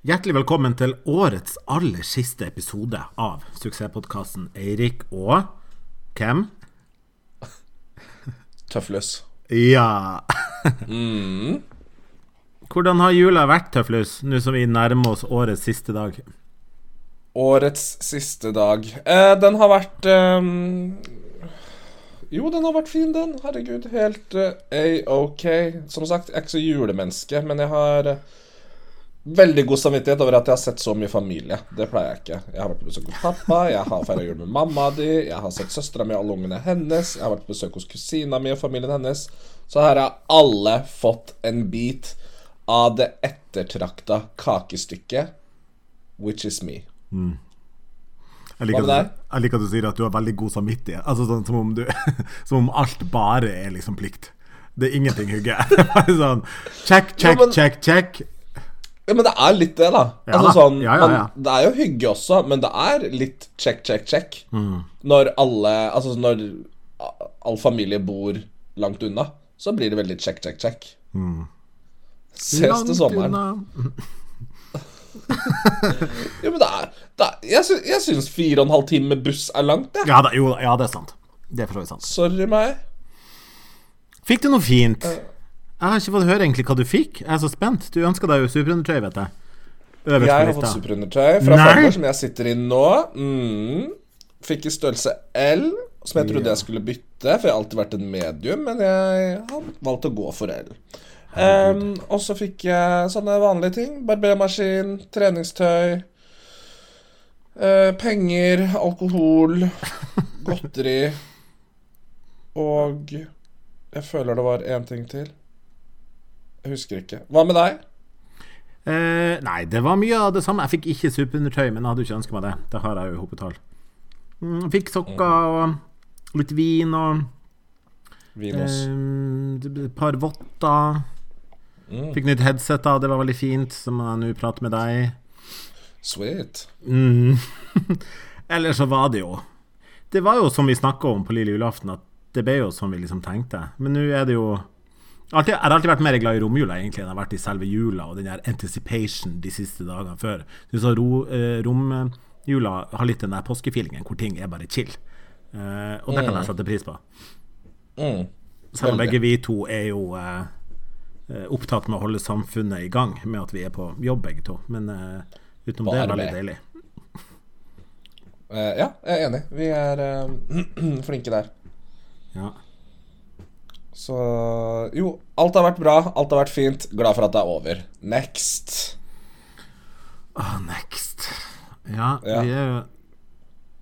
Hjertelig velkommen til årets aller siste episode av suksesspodkasten Eirik og hvem? Tøffløs. Ja. Hvordan har jula vært, Tøflus, nå som vi nærmer oss årets siste dag? Årets siste dag. Eh, den har vært ehm, Jo, den har vært fin, den. Herregud. Helt eh, a-ok. Som sagt, jeg er ikke så julemenneske, men jeg har eh, veldig god samvittighet over at jeg har sett så mye familie. Det pleier jeg ikke. Jeg har vært på besøk hos pappa, jeg har feira jul med mamma di, jeg har sett søstera mi og alle ungene hennes, jeg har vært på besøk hos kusina mi og familien hennes. Så her har alle fått en bit av det ettertrakta kakestykket, which is me. Jeg liker, at, du- jeg liker at du sier at du har veldig god samvittighet. Altså sånn som om, du, som om alt bare er liksom plikt. Det er ingenting hygge. Bare sånn check, check, men- check, check. Ja, men det er litt det, da. Ja altså sånn Ja, ja, ja. Man, Det er jo hygge også, men det er litt check, check, check. Mm. Når alle Altså når all familie bor langt unna, så blir det veldig check, check, check. Ses Langt til sommeren. Jo, men det er, det er Jeg, sy jeg syns fire og en halv time med buss er langt, jeg. Ja, da, jo, ja, det er sant. Det er for så vidt sant. Sorry meg. Fikk du noe fint? Jeg har ikke fått høre egentlig hva du fikk. Jeg er så spent. Du ønska deg jo superundertøy, vet jeg. Øverst Jeg har fått superundertøy fra Fagner, som jeg sitter i nå. Mm. Fikk i størrelse L, som jeg trodde jeg skulle bytte, for jeg har alltid vært en medium, men jeg har valgt å gå for L. Um, og så fikk jeg sånne vanlige ting. Barbermaskin, treningstøy, uh, penger, alkohol, godteri og Jeg føler det var én ting til. Jeg husker ikke. Hva med deg? Eh, nei, det var mye av det samme. Jeg fikk ikke superundertøy, men jeg hadde jo ikke ønska meg det. Det har jeg jo i hopetall. Mm, fikk sokker og litt vin og Vinos. eh, et par votter. Mm. Fikk nytt headset, da. Det var veldig fint, som jeg nå prater med deg. Sweet. Mm. Eller så var det jo Det var jo som vi snakka om på lille julaften, at det ble jo som vi liksom tenkte. Men nå er det jo alltid, Jeg har alltid vært mer glad i romjula egentlig enn jeg har vært i selve jula og den der anticipation de siste dagene før. Ro, eh, romjula har litt den der påskefeelingen hvor ting er bare chill. Eh, og det kan jeg sette pris på. Mm. Selv om begge vi to er jo eh, eh, opptatt med å holde samfunnet i gang med at vi er på jobb begge to. Men eh, utenom På det er det veldig deilig. Eh, ja, jeg er enig. Vi er flinke der. Ja. Så jo, alt har vært bra. Alt har vært fint. Glad for at det er over. Next. Oh, next. Ja, Ja. vi er jo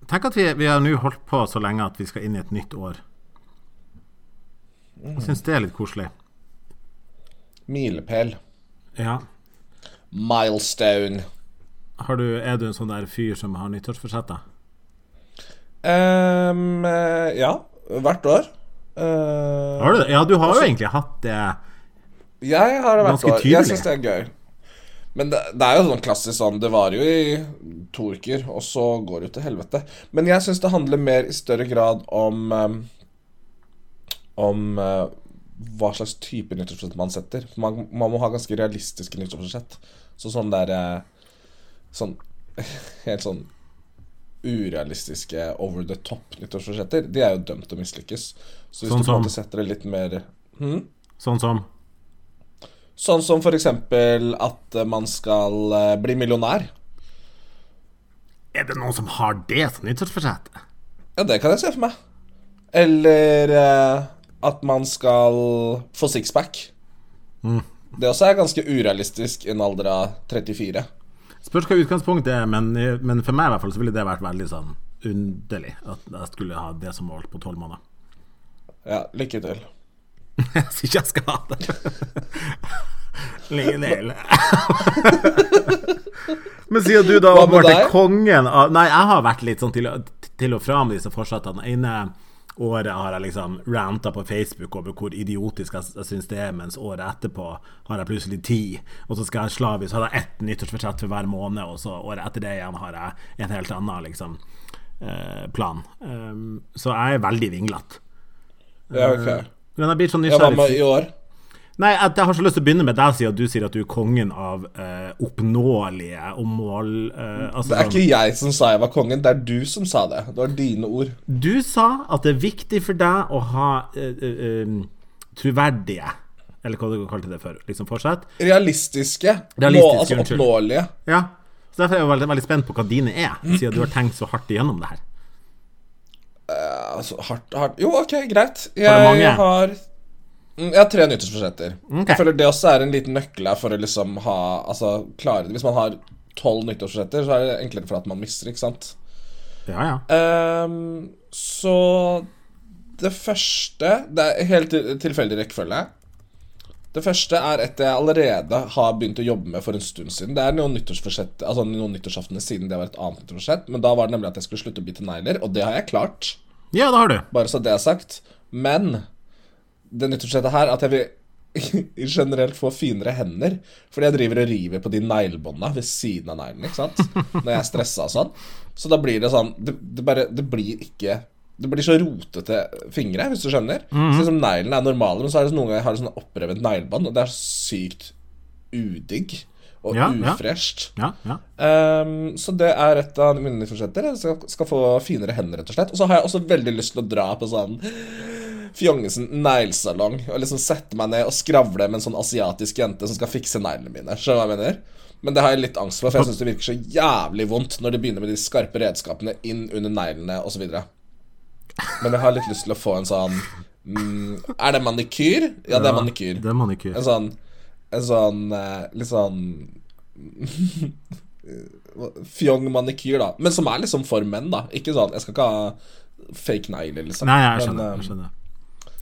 Tenk at vi, vi har nå holdt på så lenge at vi skal inn i et nytt år. Jeg syns det er litt koselig. Milepæl. Ja. Milestone. Har du, er du en sånn der fyr som har nyttårsforsetter? Eh, ja, hvert år. Eh, Har du det? Ja, du har jo egentlig hatt det. Jeg har det hvert år. Jeg syns det er gøy. Men det, det er jo sånn klassisk sånn Det varer jo i to uker, og så går det jo til helvete. Men jeg syns det handler mer i større grad om um, Om uh, hva slags type nyttårsforsett man setter. Man, man må ha ganske realistiske nyttårsforsett. Så sånn der eh, Sånn Helt sånn urealistiske over the top nyttårsforsetter, de er jo dømt til å mislykkes. Så hvis Sånn du på en som- måte setter det litt mer hmm? Sånn som Sånn som for eksempel at eh, man skal eh, bli millionær. Er det noen som har det som nyttårsforsett? Ja, det kan jeg se for meg. Eller eh, at man skal få sixpack. Det også er ganske urealistisk i en alder av 34. Spørs hva utgangspunktet er, men, men for meg i hvert fall så ville det vært veldig sånn underlig at jeg skulle ha det som mål på tolv måneder. Ja, lykke til. Jeg sier ikke jeg skal ha det. Lykke til. Men sier du da er deg? kongen av Nei, jeg har vært litt sånn til, til og fra med disse forsettene. Ene året har jeg liksom ranta på Facebook over hvor idiotisk jeg, jeg syns det er, mens året etterpå har jeg plutselig ti. Og så skal jeg slavisk jeg ett nyttårsforsett for hver måned, og så året etter det igjen har jeg en helt annen liksom eh, plan. Um, så jeg er veldig vinglete. Ja, okay. Men jeg blir sånn hva nysgjerrig med i år? Nei, jeg har så lyst til å begynne med deg, siden du sier at du er kongen av eh, oppnåelige og mål... Eh, altså, Det er ikke jeg som sa jeg var kongen, det er du som sa det. Det var dine ord. Du sa at det er viktig for deg å ha eh, eh, eh, troverdige Eller hva du kalte det for? Liksom fortsett? Realistiske. Realistiske, må, altså oppnåelige. Ja. Så Derfor er jeg veldig, veldig spent på hva dine er, siden du har tenkt så hardt igjennom det her. Altså, hardt, hardt Jo, ok, greit. Jeg, Har mange? jeg har Mm, Jeg har tre nyttårsforsetter. Ok. Jeg føler det også er en liten nøkkel her for å liksom ha Altså klare det. Hvis man har tolv nyttårsforsetter, så er det enklere for at man mister, ikke sant? Ja, ja. Um, så det første Det er helt tilfeldig rekkefølge. Det første er et jeg allerede har begynt å jobbe med for en stund siden. Det er noen Altså noen nyttårsaftener siden det var et annet nyttårsforsett. Men da var det nemlig at jeg skulle slutte å bite negler, og det har jeg klart. Ja, det har du. Bare så det er sagt. Men det nyttårsforsettet her at jeg vil generelt få finere hender. Fordi jeg driver og river på de neglebånda ved siden av neglene, ikke sant. Når jeg er stressa og sånn. Så da blir det sånn Det, det bare Det blir ikke det blir så rotete fingre, hvis du skjønner. Så liksom Neglene er normale, men så er det noen ganger jeg har sånn opprevet neglebånd, og det er sykt udigg og Ja, ja. ufresht. Ja, ja. um, så det er et av mine forsetter. Jeg skal, skal få finere hender, rett og slett. Og så har jeg også veldig lyst til å dra på sånn Fjongesen neglesalong og liksom sette meg ned og skravle med en sånn asiatisk jente som skal fikse neglene mine. Skjønner hva jeg mener? Men det har jeg litt angst for, for jeg syns det virker så jævlig vondt når de begynner med de skarpe redskapene inn under neglene osv. Men jeg har litt lyst til å få en sånn mm, Er det manikyr? Ja, det er manikyr. Det er manikyr. En sånn En sånn eh, Litt sånn Fjong manikyr, da. Men som er liksom for menn, da. Ikke sånn Jeg skal ikke ha fake negler, liksom. Nei, jeg skjønner. Men, Jeg skjønner.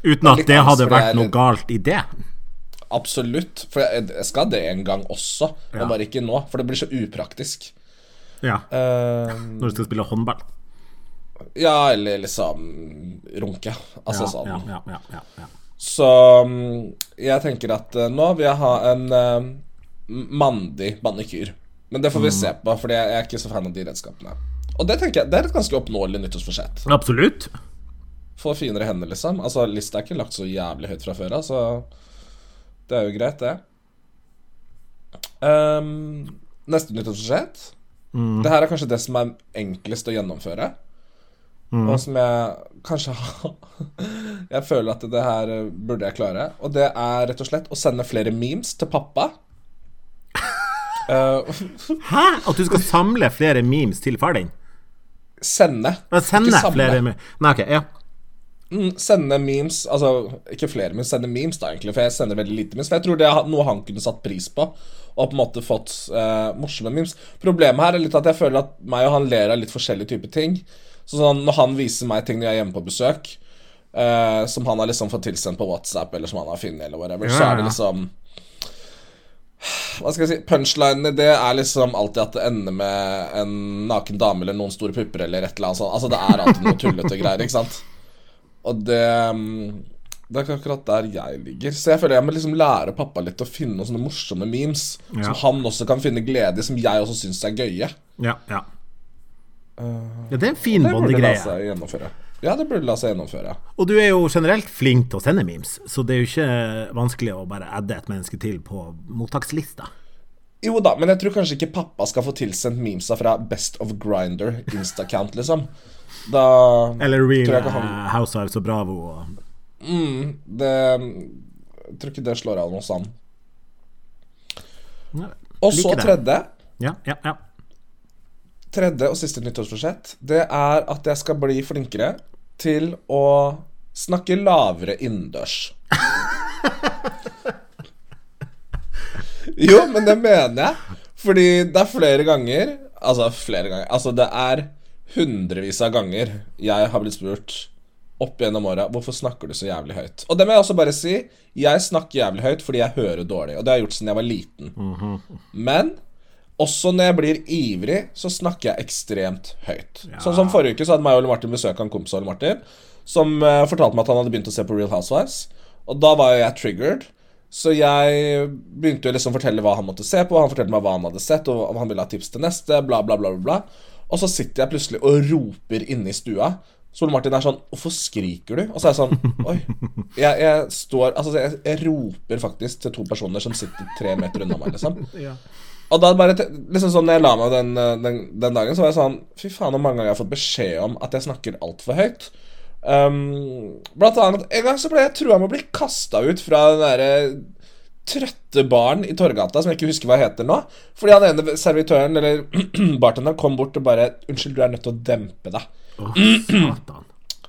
Uten at det hadde vært noe galt i det. Absolutt. For jeg, jeg skal det en gang også, Ja. men bare ikke nå. For det blir så upraktisk. Ja. Uh, Når du skal spille håndball. Ja, eller liksom runke. Altså Ja, sånn. ja, ja, ja, ja. Så mm, jeg tenker at eh, nå vil jeg ha en uh, mandig manikyr. Men det får vi se på, Fordi jeg er ikke så fan av de redskapene. Og det tenker jeg, det er et ganske oppnåelig nyttårsforsett. Absolutt. Få finere hender, liksom. Altså, Lista er ikke lagt så jævlig høyt fra før av, så det er jo greit, det. Um, neste nyttårsforsett Det her er kanskje det som er enklest å gjennomføre. Og som jeg kanskje har Jeg føler at det her eh, burde jeg klare. Og det er rett og slett å sende flere memes til pappa. uh, Hæ? At du skal samle flere memes til far din? sende. Ja, Sende Ikke samle. flere? Nei, ok, ja. Mm, Sende memes Altså, ikke flere, men sende memes, da, egentlig. For jeg sender veldig lite memes. For jeg tror det er noe han kunne satt pris på. Og på en måte fått uh, morsomme memes. Problemet her er litt at jeg føler at meg og han ler av litt forskjellige typer ting. Så sånn, når han viser meg ting når jeg er hjemme på besøk, uh, som han har liksom fått tilsendt på WhatsApp, eller som han har funnet, eller whatever, så Ja, er det liksom hva skal jeg si, Punchlinene det er liksom alltid at det ender med en naken dame eller noen store pupper eller et eller annet sånt. Altså Det er alltid noe tullete greier, ikke sant? Og det mm, Det er akkurat der jeg ligger. Så jeg føler jeg må liksom lære pappa litt å finne noen sånne morsomme memes Ja. som han også kan finne glede i, som jeg også syns er gøye. Ja, ja. Ja, det er en fin bondegreie. Ja, det burde la seg gjennomføre. Og du er jo generelt flink til å sende memes, så det er jo ikke vanskelig å bare adde et menneske til på mottakslista. Jo da, men jeg tror kanskje ikke pappa skal få tilsendt memesa fra Best of Grinder Instacount, liksom. Da Eller Real han eh, Housewives og Bravo og Mm, det Jeg tror ikke det slår an hos han. Og så tredje, Ja, ja, ja. Tredje og siste nyttårsforsett, det er at jeg skal bli flinkere til å snakke lavere innendørs. jo, men det mener jeg. Fordi det er flere ganger Altså flere ganger Altså det er hundrevis av ganger jeg har blitt spurt opp gjennom åra hvorfor snakker du så jævlig høyt. Og det må jeg også bare si. Jeg snakker jævlig høyt fordi jeg hører dårlig. Og det har jeg gjort siden jeg var liten. Men også når jeg blir ivrig, så snakker jeg ekstremt høyt. Sånn som forrige uke så hadde meg og Ole Martin besøk av en kompis av Ole Martin, som uh, fortalte meg at han hadde begynt å se på Real Housewives. Og da var jo jeg triggered. Så jeg begynte liksom å fortelle hva han måtte se på. Han fortalte meg hva han hadde sett, og om han ville ha tips til neste. Bla, bla, bla, bla, bla. Og så sitter jeg plutselig og roper inne i stua Så Ole Martin er sånn Hvorfor skriker du? Og så er jeg sånn Oi. Jeg, jeg står Altså, jeg, jeg roper faktisk til to personer som sitter tre meter unna meg, liksom. Ja. Og da bare liksom sånn Når jeg la meg den, den, den dagen, så var jeg sånn Fy faen, hvor mange ganger jeg har fått beskjed om at jeg snakker altfor høyt. Um, blant annet En gang så ble jeg trua med å bli kasta ut fra den derre trøtte baren i Torgata, som jeg ikke husker hva heter nå. Fordi han ene servitøren, eller bartenderen, kom bort og bare 'Unnskyld, du er nødt til å dempe deg'. Oh, satan.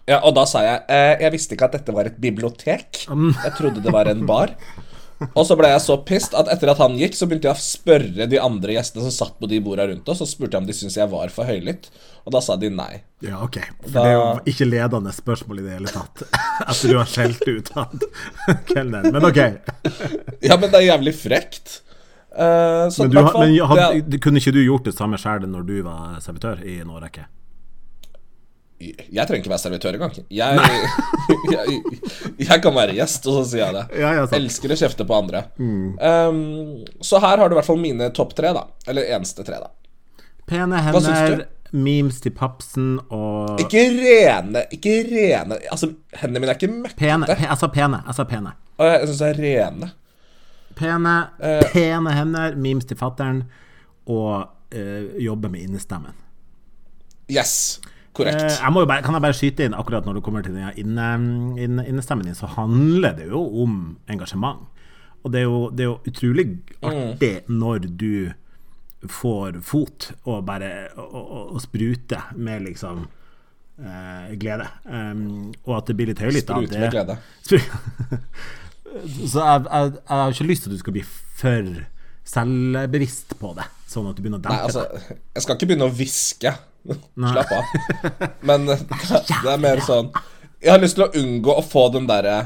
Ja, Og da sa jeg eh, Jeg visste ikke at dette var et bibliotek. Jeg trodde det var en bar. Og så ble jeg så pissed at etter at han gikk, så begynte jeg å spørre de andre gjestene som satt på de borda rundt oss, og spurte jeg om de syntes jeg var for høylytt. Og da sa de nei. Ja, ok. For Da- det er jo ikke ledende spørsmål i det hele tatt. At du har skjelt ut han kelneren. Men ok. Ja, men det er jævlig frekt. Uh, så Men, du, fall, men det- kunne ikke du gjort det samme sjæl når du var servitør i en årrekke? Jeg trenger ikke være servitør engang. Jeg, jeg, jeg kan være gjest, og så sier jeg det. Ja, ja. Mm. Elsker å kjefte på andre. Um, så her har du i hvert fall mine topp tre, da. Eller eneste tre, da. Pene hender, memes til papsen og Ikke rene Ikke rene Altså, hendene mine er ikke møkkete. Pene. Jeg sa pene. Jeg sa pene. Og jeg syns det er rene. Pene, uh, pene hender, memes til fattern og uh, jobbe med innestemmen. Yes. Korrekt. Eh, jeg bare, kan jeg bare skyte inn akkurat når du kommer til innestemmen inne, inn, din, så handler det jo om engasjement. Og det er jo, det er jo utrolig artig når du får fot og bare og, og, og sprute med liksom eh, glede. Um, og at det blir litt høylytt. det- med glede. Så jeg, jeg, jeg har ikke lyst til at du skal bli for selvbevisst på det, sånn at du begynner å dempe altså, jeg skal ikke begynne å hviske. Slapp av. Men det, det er mer sånn Jeg har lyst til å unngå å få den derre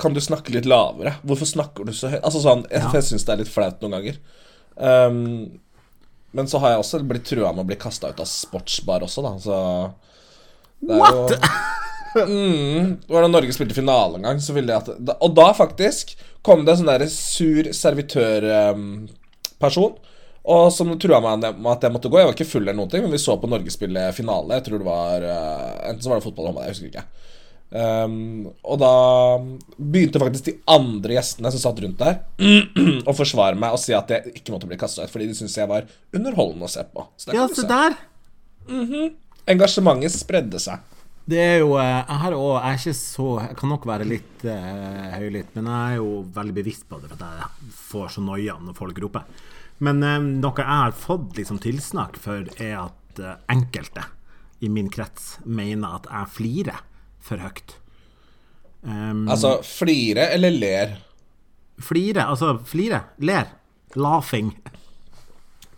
Kan du snakke litt lavere? Hvorfor snakker du så høyt? Altså sånn, Jeg, jeg syns det er litt flaut noen ganger. Um, men så har jeg også blitt trua med å bli kasta ut av sportsbar også, da. Så What?! Jo, mm, var da Norge spilte finale en gang, så ville jeg at Og da faktisk kom det en sånn der sur servitørperson. Og som trua meg med at jeg måtte gå. Jeg var ikke full eller noen ting, men vi så på Norge spille finale. Jeg tror det var eh, Enten så var det fotball eller håndball, jeg husker ikke. Um, og da begynte faktisk de andre gjestene som satt rundt der, å forsvare meg og si at jeg ikke måtte bli kasta ut, fordi de syntes jeg var underholdende å se på. Ja, se der! Mm -hmm. Engasjementet spredde seg. Det er jo eh, Jeg har òg jeg er ikke så Jeg kan nok være litt uh, høylytt, men jeg er jo veldig bevisst på det, for at jeg får så noia når folk roper. Men eh, noe jeg har fått liksom tilsnakk for, er at eh, enkelte i min krets mener at jeg flirer for høyt. Um, Altså flire eller ler. flire, altså flire, ler. Laughing.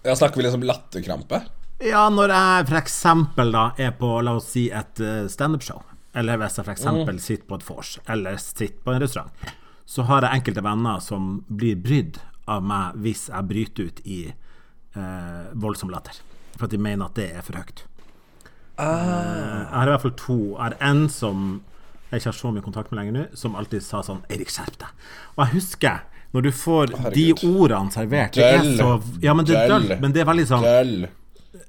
Ja, snakker vi liksom latterkrampe? Ja, når jeg f.eks. da er på, la oss si, et eh, standup-show, eller hvis jeg f.eks. Mm. sitter på et vors, eller sitter på en restaurant, så har jeg enkelte venner som blir brydd av meg hvis jeg bryter ut i eh, voldsom latter. For at de mener at det er for høyt. Ah. Eh, jeg har i hvert fall to. Jeg har en som jeg ikke har så mye kontakt med lenger nå, som alltid sa sånn Eirik, skjerp deg. Og jeg husker når du får Herregud. de ordene servert Det er så Ja, men det er Døll. døll, men det er veldig sånn Døll.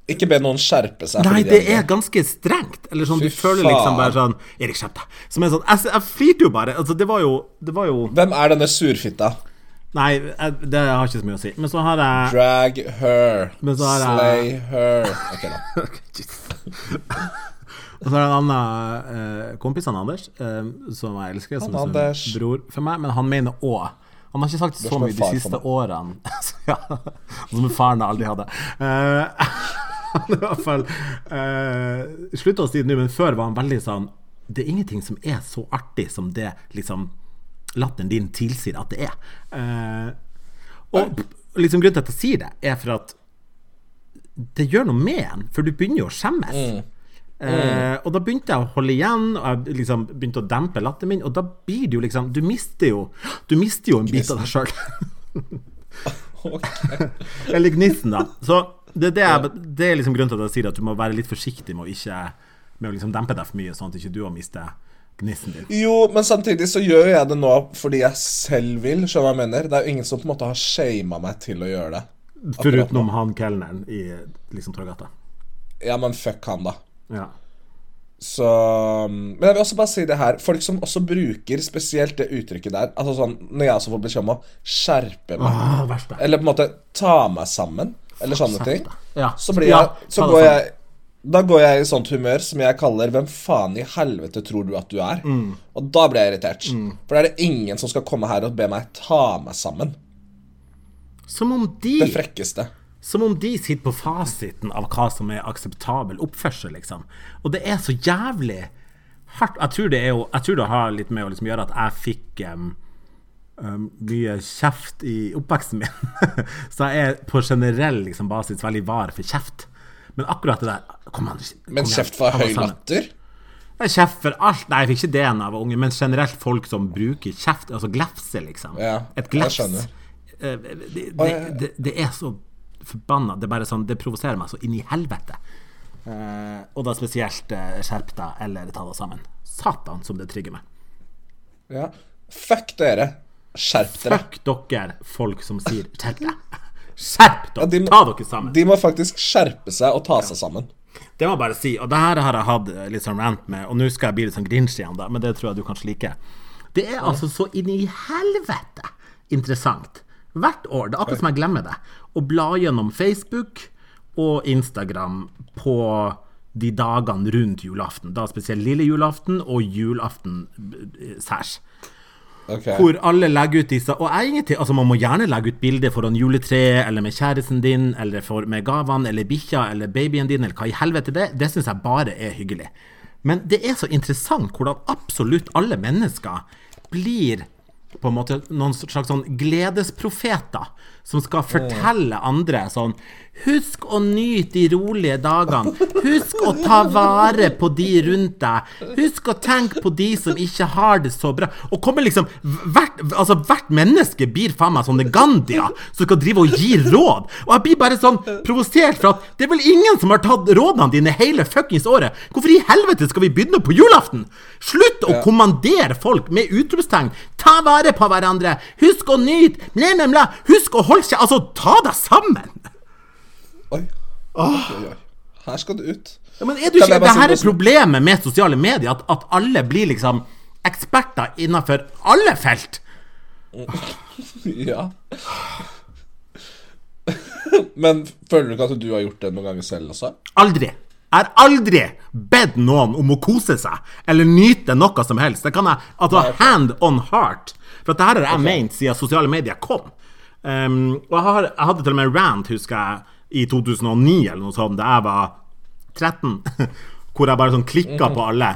Ikke be noen skjerpe seg. Nei, det er ganske strengt. Eller sånn, Fy du føler liksom bare sånn Erik, skjerp deg. Som er sånn Jeg, jeg flirte jo bare. Altså, det var jo Det var jo Hvem er denne surfitta? Nei, det har ikke så mye å si. Men så har jeg Drag her. Er Slay her. Ok, da. Og så er det en annen eh, kompis han Anders, eh, som jeg elsker, som Han er som bror for meg, men han mener òg Han har ikke sagt så mye de siste årene. Ja, som faren jeg aldri hadde. Uh, i hvert fall uh, Slutta å si det nå, men før var han veldig sånn Det er ingenting som er så artig som det liksom latteren din tilsier at det er. Eh, og liksom grunnen til at jeg sier det, er for at det gjør noe med en, for du begynner jo å skjemmes. Eh, og da begynte jeg å holde igjen, og jeg liksom begynte å dempe latteren min, og da blir det jo liksom Du mister jo Du mister jo en bit av deg sjøl. Ok. Eller gnissen, da. Så det, det, er, det er liksom grunnen til at jeg sier at du må være litt forsiktig med å ikke Med å liksom dempe deg for mye, sånn at ikke du har mistet gnisten din. Jo, men samtidig så gjør jeg det nå fordi jeg selv vil. Skjønner du hva jeg mener? Det er jo ingen som på en måte har shama meg til å gjøre det. Foruten han kelneren i liksom Torgata. Ja, men fuck han, da. Ja. Så Men jeg vil også bare si det her. Folk som også bruker spesielt det uttrykket der Altså sånn Når jeg også får beskjed om å skjerpe meg, ah, eller på en måte ta meg sammen, eller sånne ting. Ja. så blir jeg Ja, Så går sammen. jeg Da går jeg i sånt humør som jeg kaller 'Hvem faen i helvete tror du at du er?' Mm. Og da blir jeg irritert. For da er det ingen som skal komme her og be meg ta meg sammen. Som om de Det frekkeste. Som om de sitter på fasiten av hva som er akseptabel oppførsel, liksom. Og det er så jævlig hardt. Jeg tror det, er jo, jeg tror det har litt med å liksom gjøre at jeg fikk um, um, mye kjeft i oppveksten min. så jeg er på generell liksom, basis veldig var for kjeft. Men akkurat det der Kom han, kom Men kjeft for høy latter? Er kjeft for alt. Nei, jeg fikk ikke det en av unge, men generelt folk som bruker kjeft, altså glefse, liksom. Ja, Et glefs. Eh, Det, det, det, det er så forbanna. Det er bare sånn Det provoserer meg så inn i helvete. Eh, og da spesielt uh, skjerp deg eller ta deg sammen. Satan som det trigger meg. Ja. Fuck dere. Skjerp dere. Fuck dere, folk som sier 'skjerp deg'. Skjerp dere! Ja, de ta dere sammen. De må faktisk skjerpe seg og ta seg sammen. Det må jeg bare si. Og det her har jeg hatt eh, litt sånn rant med, og nå skal jeg bli litt sånn grinch igjen, da, men det tror jeg du kanskje liker. Det er altså så inn i helvete interessant. Hvert år. Det er akkurat som jeg glemmer det. Å bla gjennom Facebook og Instagram på de dagene rundt julaften. Da spesielt lille julaften og julaften eh, særs. Ok. Hvor alle legger ut disse Og jeg ingenting Altså Man må gjerne legge ut bilder foran juletreet, eller med kjæresten din, eller for, med gavene, eller bikkja, eller babyen din, eller hva i helvete det. Det syns jeg bare er hyggelig. Men det er så interessant hvordan absolutt alle mennesker blir på en måte noen slags sånn gledesprofeter som skal fortelle andre sånn Husk å nyte de rolige dagene. Husk å ta vare på de rundt deg. Husk å tenke på de som ikke har det så bra. Og kommer liksom Hvert, altså, hvert menneske blir faen meg sånne Gandia som skal drive og gi råd. Og jeg blir bare sånn provosert, for at det er vel ingen som har tatt rådene dine hele fuckings året. Hvorfor i helvete skal vi begynne på julaften? Slutt å kommandere folk med utropstegn. Ta vare på hverandre. Husk å nyte. Bla, bla, bla. Husk å holde seg Altså, ta deg sammen. Oi. Oi, oi. Her skal du ut. Ja, men er du ikke, det her er problemet med sosiale medier, at, at alle blir liksom eksperter innenfor alle felt. Ja. Men føler du ikke at du har gjort det noen ganger selv også? Aldri. Jeg har aldri bedt noen om å kose seg eller nyte noe som helst. Det kan jeg altså hand on heart. For at det her har jeg ment siden sosiale medier kom. Um, og jeg, har, jeg hadde til og med rant, husker jeg, i 2009 eller noe sånt, da jeg var 13, hvor jeg bare sånn klikka på alle.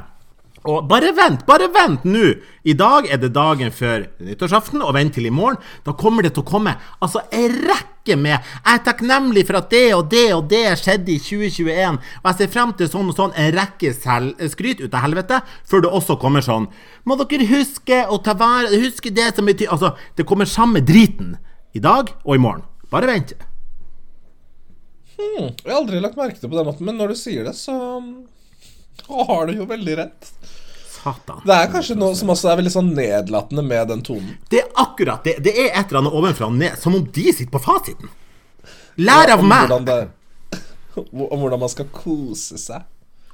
Og bare vent, bare vent nå! I dag er det dagen før nyttårsaften, og vent til i morgen. Da kommer det til å komme altså en rekke med 'Jeg er takknemlig for at det og det og det skjedde i 2021', og jeg ser frem til sånn og sånn en rekke skryt ut av helvete, før det også kommer sånn 'Må dere huske å ta vare Huske det som betyr Altså, det kommer samme driten i dag og i morgen. Bare vent. Jeg har aldri lagt merke til på den måten, men når du sier det, så har du jo veldig rett. Satan. Det er kanskje noe som også er veldig sånn nedlatende med den tonen. Det er akkurat det. Det er et eller annet ovenfra og ned, som om de sitter på fasiten. Lær av meg! Om hvordan man skal kose seg.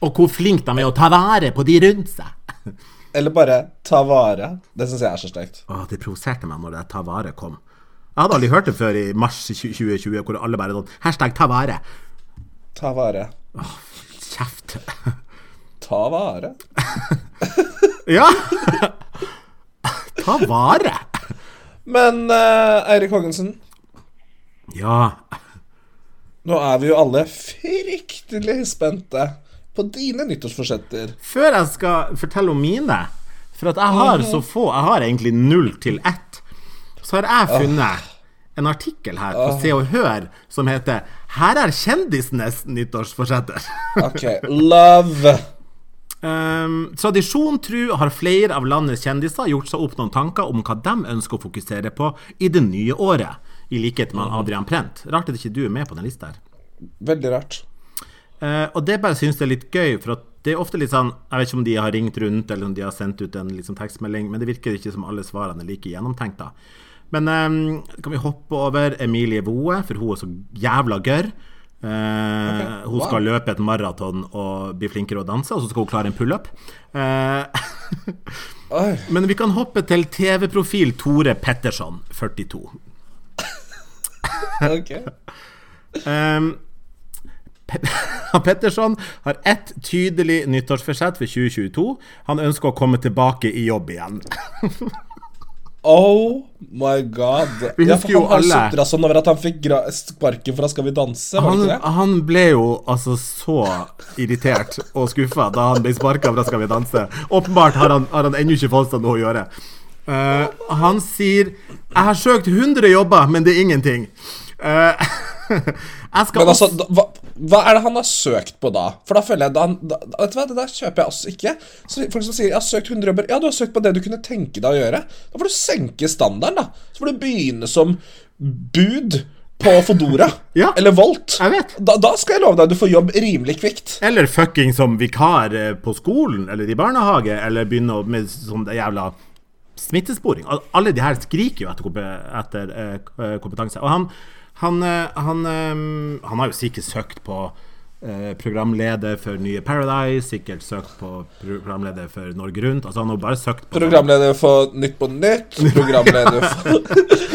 Og hvor flink de er å ta vare på de rundt seg. Eller bare ta vare. Det syns jeg er så stygt. Det provoserte meg når det ta vare kom. Jeg hadde aldri hørt det før i mars 2020, hvor alle bare sånn Hashtag ta vare. Ta vare. Kjeft. Ta vare. Ja! ta vare. Men uh, Eirik Hågensen. Ja. nå er vi jo alle fryktelig spente på dine nyttårsforsetter. Før jeg skal fortelle om mine, for at jeg har så få Jeg har egentlig null til ett. Så har jeg funnet en artikkel her på Se og Hør som heter 'Her er kjendisenes nyttårsforsetter'. Ok, love. Um, tradisjon tru har flere av landets kjendiser gjort seg opp noen tanker om hva de ønsker å fokusere på i det nye året, i likhet med Adrian Prent. Rart at ikke du er med på den lista her. Veldig rart. Uh, og det bare synes jeg er litt gøy, for det er ofte litt sånn Jeg vet ikke om de har ringt rundt, eller om de har sendt ut en liksom, tekstmelding, men det virker ikke som alle svarene er like gjennomtenkt, da. Men um, kan vi hoppe over Emilie Woe, for hun er så jævla gørr. Eh, hun wow. skal løpe et maraton og bli flinkere å danse, og så skal hun klare en pullup. Uh, men vi kan hoppe til TV-profil Tore Petterson, 42. Ok. Um, Petterson har ett tydelig nyttårsforsett for 2022. Han ønsker å komme tilbake i jobb igjen. Oh my god. Vi Ja, husker for jo han alle- sutra sånn over at han fikk sparken fra Skal vi danse, var det Han, ikke det? han ble jo altså så irritert og skuffa da han ble sparka fra Skal vi danse. Åpenbart har han, har han ennå ikke fått seg noe å gjøre. Uh, han sier 'Jeg har søkt 100 jobber, men det er ingenting'. Skal Men altså, da, hva, hva er det han har søkt på da? For da føler jeg da, da, Vet du hva, det der kjøper jeg også ikke. Så Folk som sier 'jeg har søkt 100 jobber', ja, du har søkt på det du kunne tenke deg å gjøre. Da får du senke standarden, da. Så får du begynne som bud på Fodora. Ja. Eller Volt. Jeg vet. Da, da skal jeg love deg, du får jobb rimelig kvikt. Eller fucking som vikar eh, på skolen eller i barnehage, eller begynne med sånn det jævla smittesporing. Alle de her skriker jo etter, etter eh, kompetanse. Og han, han, eh, han, eh, han har jo sikkert søkt på eh, programleder for nye Paradise, sikkert søkt på programleder for Norge Rundt. Altså Han har bare søkt på Programleder for Nytt på Nytt. Programleder for,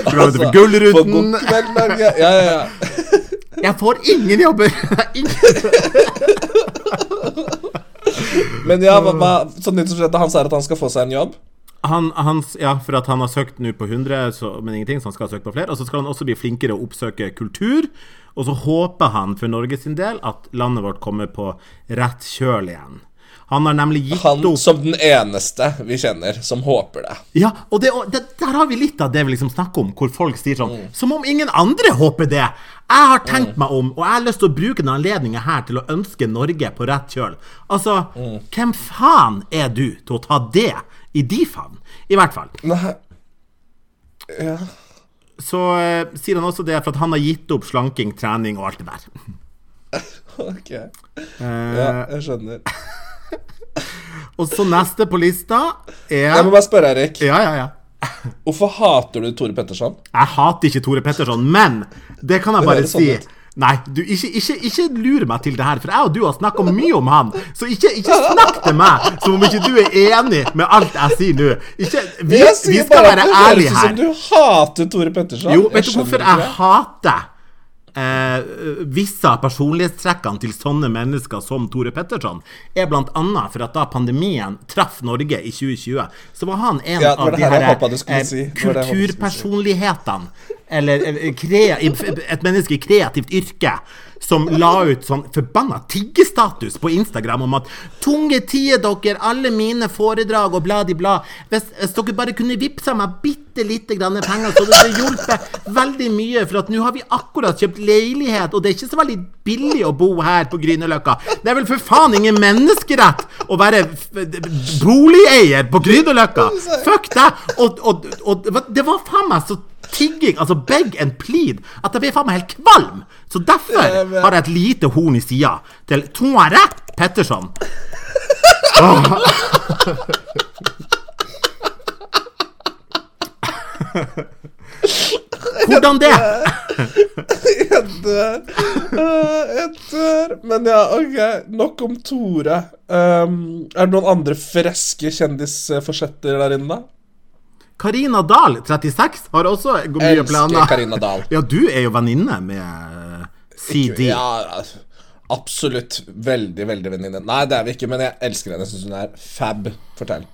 Programleder for for Gullruten. God kveld, Norge. Ja, ja, ja. Jeg får ingen jobber! ingen. Men ja, hva, hva, så skjedde, han sier at han skal få seg en jobb? Han, han, ja, for at han har søkt nå på 100, så, men ingenting, så han skal søke på flere. Og så skal han også bli flinkere å oppsøke kultur. Og så håper han for Norges sin del at landet vårt kommer på rett kjøl igjen. Han har nemlig gitt Han opp som den eneste vi kjenner som håper det. Ja, og, det, og det, der har vi litt av det vi liksom snakker om, hvor folk sier sånn Som om ingen andre håper det! Jeg har tenkt meg om, og jeg har lyst til å bruke denne anledningen her til å ønske Norge på rett kjøl. Altså, hvem faen er du til å ta det i de favn? I hvert fall. Nei Ja. Så eh, sier han også det for at han har gitt opp slanking, trening og alt det der. Ok. Eh, Ja, jeg skjønner. og så neste på lista er Jeg må bare spørre, Erik. Ja, ja, ja. Hvorfor hater du Tore Petterson? Jeg hater ikke Tore Petterson, men det kan jeg bare sånn si. ut. Nei, du, ikke, ikke, ikke lur meg til det her, for jeg og du har snakka mye om han. Så ikke, ikke snakk til meg som om ikke du er enig med alt jeg sier nå. Ikke, vi, Jeg vi skal bare være at det høres ærlige ut her. som du hater Tore Petterson. Jo, vet du hvorfor ikke jeg hater eh, visse av personlighetstrekkene til sånne mennesker som Tore Petterson? Er annet for at da pandemien traff Norge i 2020, så var han en Ja, var av de her eh, si. Kulturpersonlighetene. Eller eh, krea, et menneske i kreativt yrke som la ut sånn forbanna tiggestatus på Instagram om at 'Tunge tider, dere. Alle mine foredrag og blad-i-bla. Hvis, hvis dere bare kunne vippsa meg bitte lite grann penger, så det hjulpet veldig mye. For at nå har vi akkurat kjøpt leilighet, og det er ikke så veldig billig å bo her på Grünerløkka. Det er vel for faen ingen menneskerett å være boligeier på Grünerløkka! Fuck deg! Og, og, og det var faen meg så tigging, altså beg and plead, at jeg blir faen meg helt kvalm. Så derfor har jeg et lite horn i sida til Tore Petterson. Hvordan det? Jeg dør. Jeg dør. Men ja, ok. Nok om Tore. Um, er det noen andre freske kjendisforsetter der inne, da? Karina Dahl, 36, har også mye Elsker planer. Karina Dahl. Ja, du er jo venninne med eh, CD. Ja, absolutt. Veldig, veldig venninne. Nei, det er vi ikke, men jeg elsker henne. Jeg syns hun er fab. Fortell.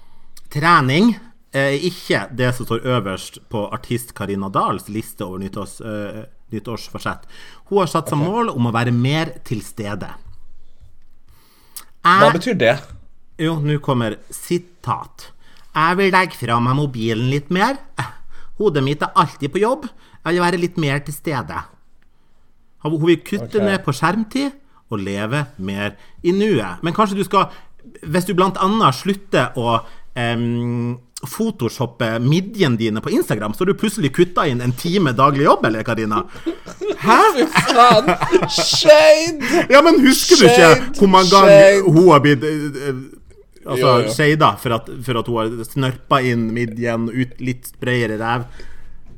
Trening er ikke det som står øverst på artist Karina Dahls liste over nyttårs, uh, nyttårsforsett. Hun har satt seg mål om å være mer til stede. Hva betyr det? jo, nå kommer sitat. Jeg vil legge fra meg mobilen litt mer. Hodet mitt er alltid på jobb. Jeg vil være litt mer til stede. Hun vil kutte okay. ned på skjermtid og leve mer i nuet. Men kanskje du skal Hvis du annet slutter å um, photoshoppe midjene dine på Instagram, så har du plutselig kutta inn en time daglig jobb, eller, Karina? Hæ? Faen! Shade! Ja, men husker du ikke hvor mange shade. ganger hun har blitt eh, Altså, ja, ja. shada for for at hun har snørpa inn midjen ut litt bredere ræv?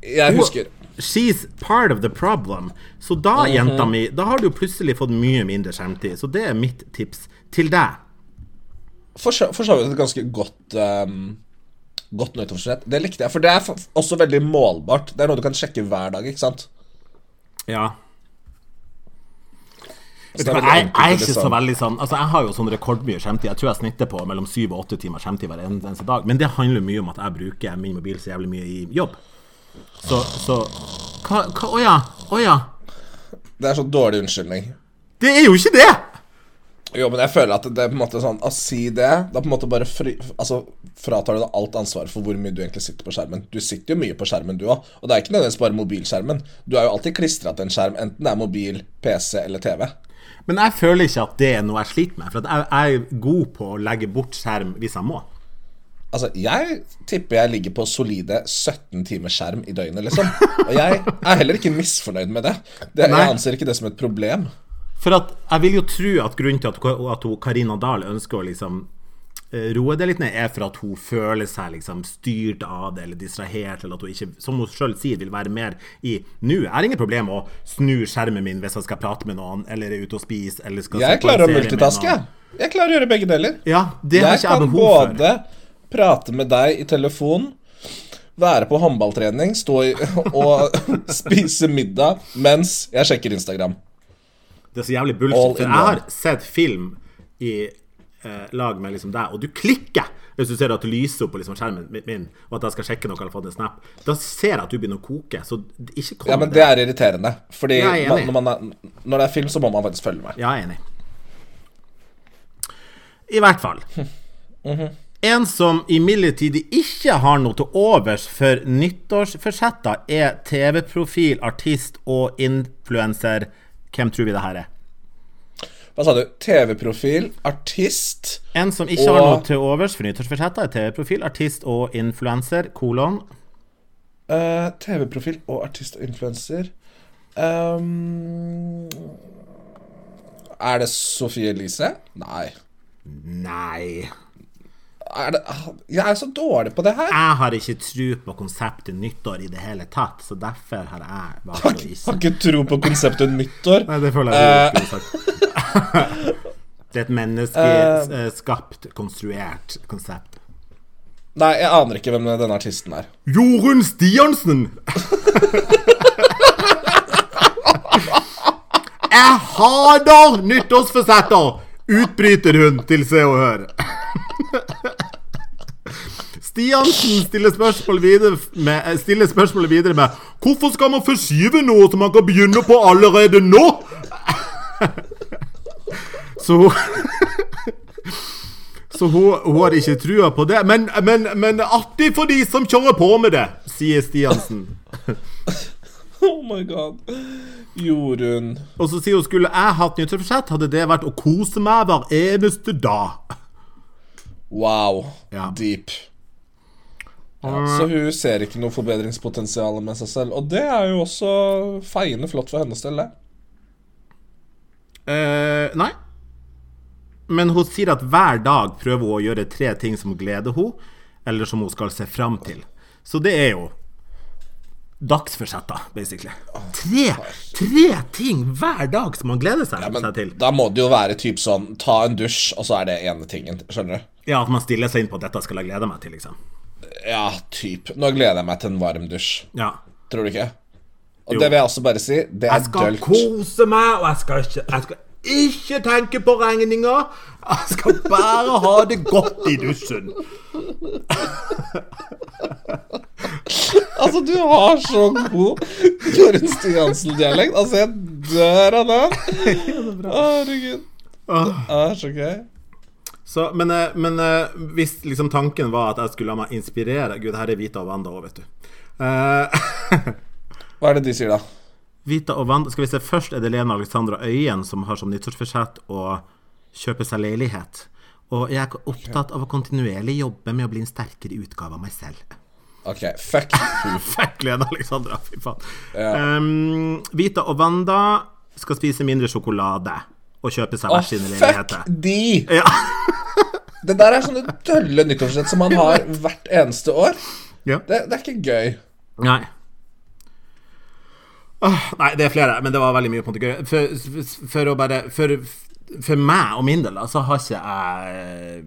Jeg husker. she's part of the problem. Så da, jenta mi, da har du plutselig fått mye mindre skjermtid. Så det er mitt tips til deg. For så vidt et ganske godt um, Godt nyttårsforsett. Det likte jeg, for det er også veldig målbart. Det er noe du kan sjekke hver dag, ikke sant? Ja. Så Vet det du er hva, veldig jeg, jeg er ikke liksom. så veldig sånn Altså Jeg har jo sånn rekordmye skjemtid. Jeg tror jeg snitter på mellom syv og åtte timer skjemtid hver eneste dag. Men det handler mye om at jeg bruker min mobil så jævlig mye i jobb. Så, så hva, Å ja. Å ja. Det er så dårlig unnskyldning. Det er jo ikke det! Jo, men jeg føler at det er på en måte sånn Å si det Da på en måte bare fri, Altså fratar du deg alt ansvar for hvor mye du egentlig sitter på skjermen. Du sitter jo mye på skjermen, du òg. Og det er ikke nødvendigvis bare mobilskjermen. Du er jo alltid klistra til en skjerm, enten det er mobil, PC eller TV. Men jeg føler ikke at det er noe jeg sliter med. For at jeg, jeg er god på å legge bort skjerm hvis jeg må. Altså, jeg tipper jeg ligger på solide 17 timer skjerm i døgnet, liksom. Og jeg er heller ikke misfornøyd med det. det jeg anser ikke det som et problem. For at jeg vil jo tro at grunnen til at, at Karina Dahl ønsker å liksom roe det litt ned, er for at hun føler seg liksom styrt av det, eller distrahert, eller at hun ikke, som hun sjøl sier, vil være mer i Nå er det ingen problem å snu skjermen min hvis jeg skal prate med noen, eller er ute og spise, eller skal Jeg klarer å multitaske, jeg. Jeg klarer å gjøre begge deler. Ja, det har Jeg ikke jeg kan behov for. både prate med deg i telefon, være på håndballtrening, stå i, og spise middag mens jeg sjekker Instagram. Det er så jævlig bullshit. For jeg har sett film i eh, lag med liksom deg, og du klikker hvis du ser at det lyser opp på liksom skjermen min- og at jeg skal sjekke noe eller få en snap. Da ser jeg at du begynner å koke. Så ikke kom Ja, men det er irriterende. Fordi er man, når, man er, når det er film, så må man faktisk følge med. Ja, jeg er enig. I hvert fall. En som imidlertid ikke har noe til overs for nyttårsforsetter, er TV-profil, artist og influenser. Hvem tror vi det her er? Hva sa du? TV-profil, artist En som ikke har noe til overs for nyttårsforsetter, er TV-profil, artist og influenser, kolon. Uh, TV-profil og artist og influenser. um, er det Sofie Elise? Nei. Nei. Det, ah, jeg er så dårlig på det her. Jeg har ikke tro på konseptet nyttår i det hele tatt, så derfor har jeg valgt å Har ikke ikke tro på konseptet nyttår. Nei, det føler jeg du har sagt. Det er et menneskeskapt, konstruert konsept. Nei, jeg aner ikke hvem denne artisten er. Jorunn Stiansen! Jeg hater nyttårsforsetter! Utbryter hun til Se og Hør. Stiansen stiller spørsmål videre med, eh, stiller spørsmålet videre med Hvorfor skal man forskyve noe som man kan begynne på allerede nå? Så hun Så hun, hun har ikke trua på det. Men, men, men artig for de som kjører på med det, sier Stiansen. Oh my god. Jorunn Og så sier hun skulle jeg hatt nyttårsforsett, hadde det vært å kose meg hver eneste dag. Wow. Ja. Deep. Ja, så hun ser ikke noe forbedringspotensial med seg selv. Og det er jo også feiende flott for hennes del, det. Eh, nei. Men hun sier at hver dag prøver hun å gjøre tre ting som gleder henne, eller som hun skal se fram til. Så det er jo dagsforsetter, basically. Tre, tre ting hver dag som man gleder seg, Men seg til. da må det jo være typ sånn ta en dusj, og så er det ene tingen. Skjønner du? Ja, At man stiller seg inn på at dette skal jeg glede meg til, liksom. Ja, typ. Nå gleder jeg meg til en varm dusj. Ja. Tror du ikke? Og Jo. det vil jeg også bare si. Det er Jeg skal dølt. kose meg, og jeg skal ikke, jeg skal ikke tenke på regninga. Jeg skal bare ha det godt i dusjen. Altså, du har så god Jorunn Stiansen-dialekt. Altså, jeg dør av den. Herregud. Det er så gøy. Så, men eh, men eh, hvis liksom tanken var at jeg skulle la meg inspirere Gud, her er Vita og Wanda òg, vet du. Eh, Hva er det de sier, da? Vita og Wanda Skal vi se, først er det Lena Alexandra Øyen som har som nyttårsforsett å kjøpe seg leilighet. Og jeg er opptatt av å kontinuerlig jobbe med å bli en sterkere utgave av meg selv. OK, fuck. Fuck Lena Alexandra, fy faen. Ja. Um, Vita og Wanda skal spise mindre sjokolade og kjøpe seg hver sine fuck de! Ja. Det der er sånne dølle nyttårsforsett som man har hvert eneste år. ja. Det, det er ikke gøy. Nei. Nei, det er flere, men det var veldig mye på en måte gøy. For, for, for å bare for, for meg og min del, så har ikke jeg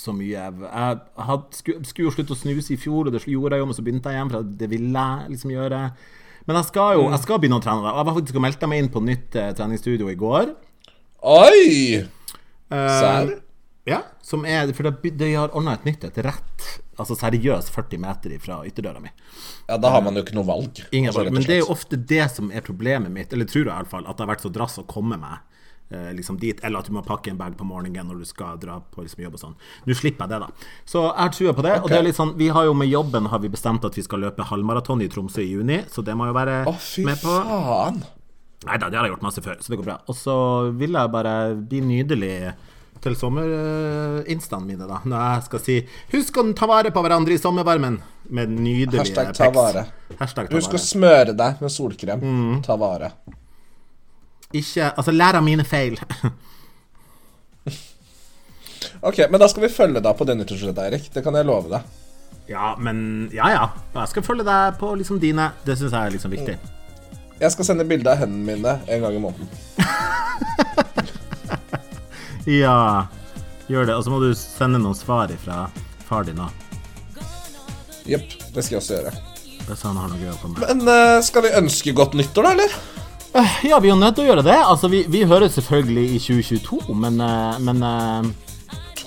så mye Jeg had, skulle, jo slutte å snuse i fjor, og det gjorde jeg jo, men så begynte jeg igjen, for det ville jeg liksom gjøre. Men jeg skal jo jeg skal begynne å trene. Jeg var faktisk og meldte meg inn på nytt eh, treningsstudio i går. Oi! Eh, Serr? Ja, som er For de, de har ordna et nytt et rett, altså seriøst 40 meter fra ytterdøra mi. Ja, da har man jo ikke noe valg. Ingen valg. Men det er jo ofte det som er problemet mitt, eller tror jeg i hvert fall, at det har vært så drass å komme meg eh, liksom dit, eller at du må pakke en bag på morgenen når du skal dra på liksom, jobb og sånn. Nå slipper jeg det, da. Så jeg har trua på det. Og det er litt sånn, vi har jo med jobben har vi bestemt at vi skal løpe halvmaraton i Tromsø i juni, så det må jo være Å, fy med på. faen. Nei da, det har jeg gjort masse før, så det går bra. Og så vil jeg bare bli nydelig til sommerinstaene mine, da. Når jeg skal si 'husk å ta vare på hverandre i sommervarmen' med nydelige Hashtag ta vare. Hashtag ta Husk å smøre deg med solkrem. Mm. Ta vare. Ikke Altså, lær av mine feil. Ok, men da skal vi følge deg på det nyttårsforsettet, Eirik. Det kan jeg love deg. ja, men Ja, ja. Jeg skal følge deg på liksom dine. Det syns jeg er liksom viktig. Jeg skal sende bilde av hendene mine en gang i måneden. Ja, gjør det. Og så må du sende noen svar fra far din òg. Jepp, det skal jeg også gjøre. Hvis han har noe gøy å komme med. Men uh, skal vi ønske godt nyttår, da, eller? Ja, vi er nødt til å gjøre det. Altså, vi, vi høres selvfølgelig i 2022, men, uh, men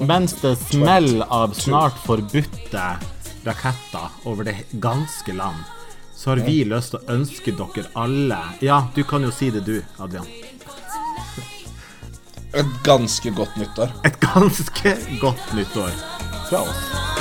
mens det smeller av snart forbudte raketter over det ganske land, så har vi lyst til å ønske dere alle Ja, du kan jo si det, du, Adrian. Et ganske godt nyttår. Et ganske godt nyttår fra oss.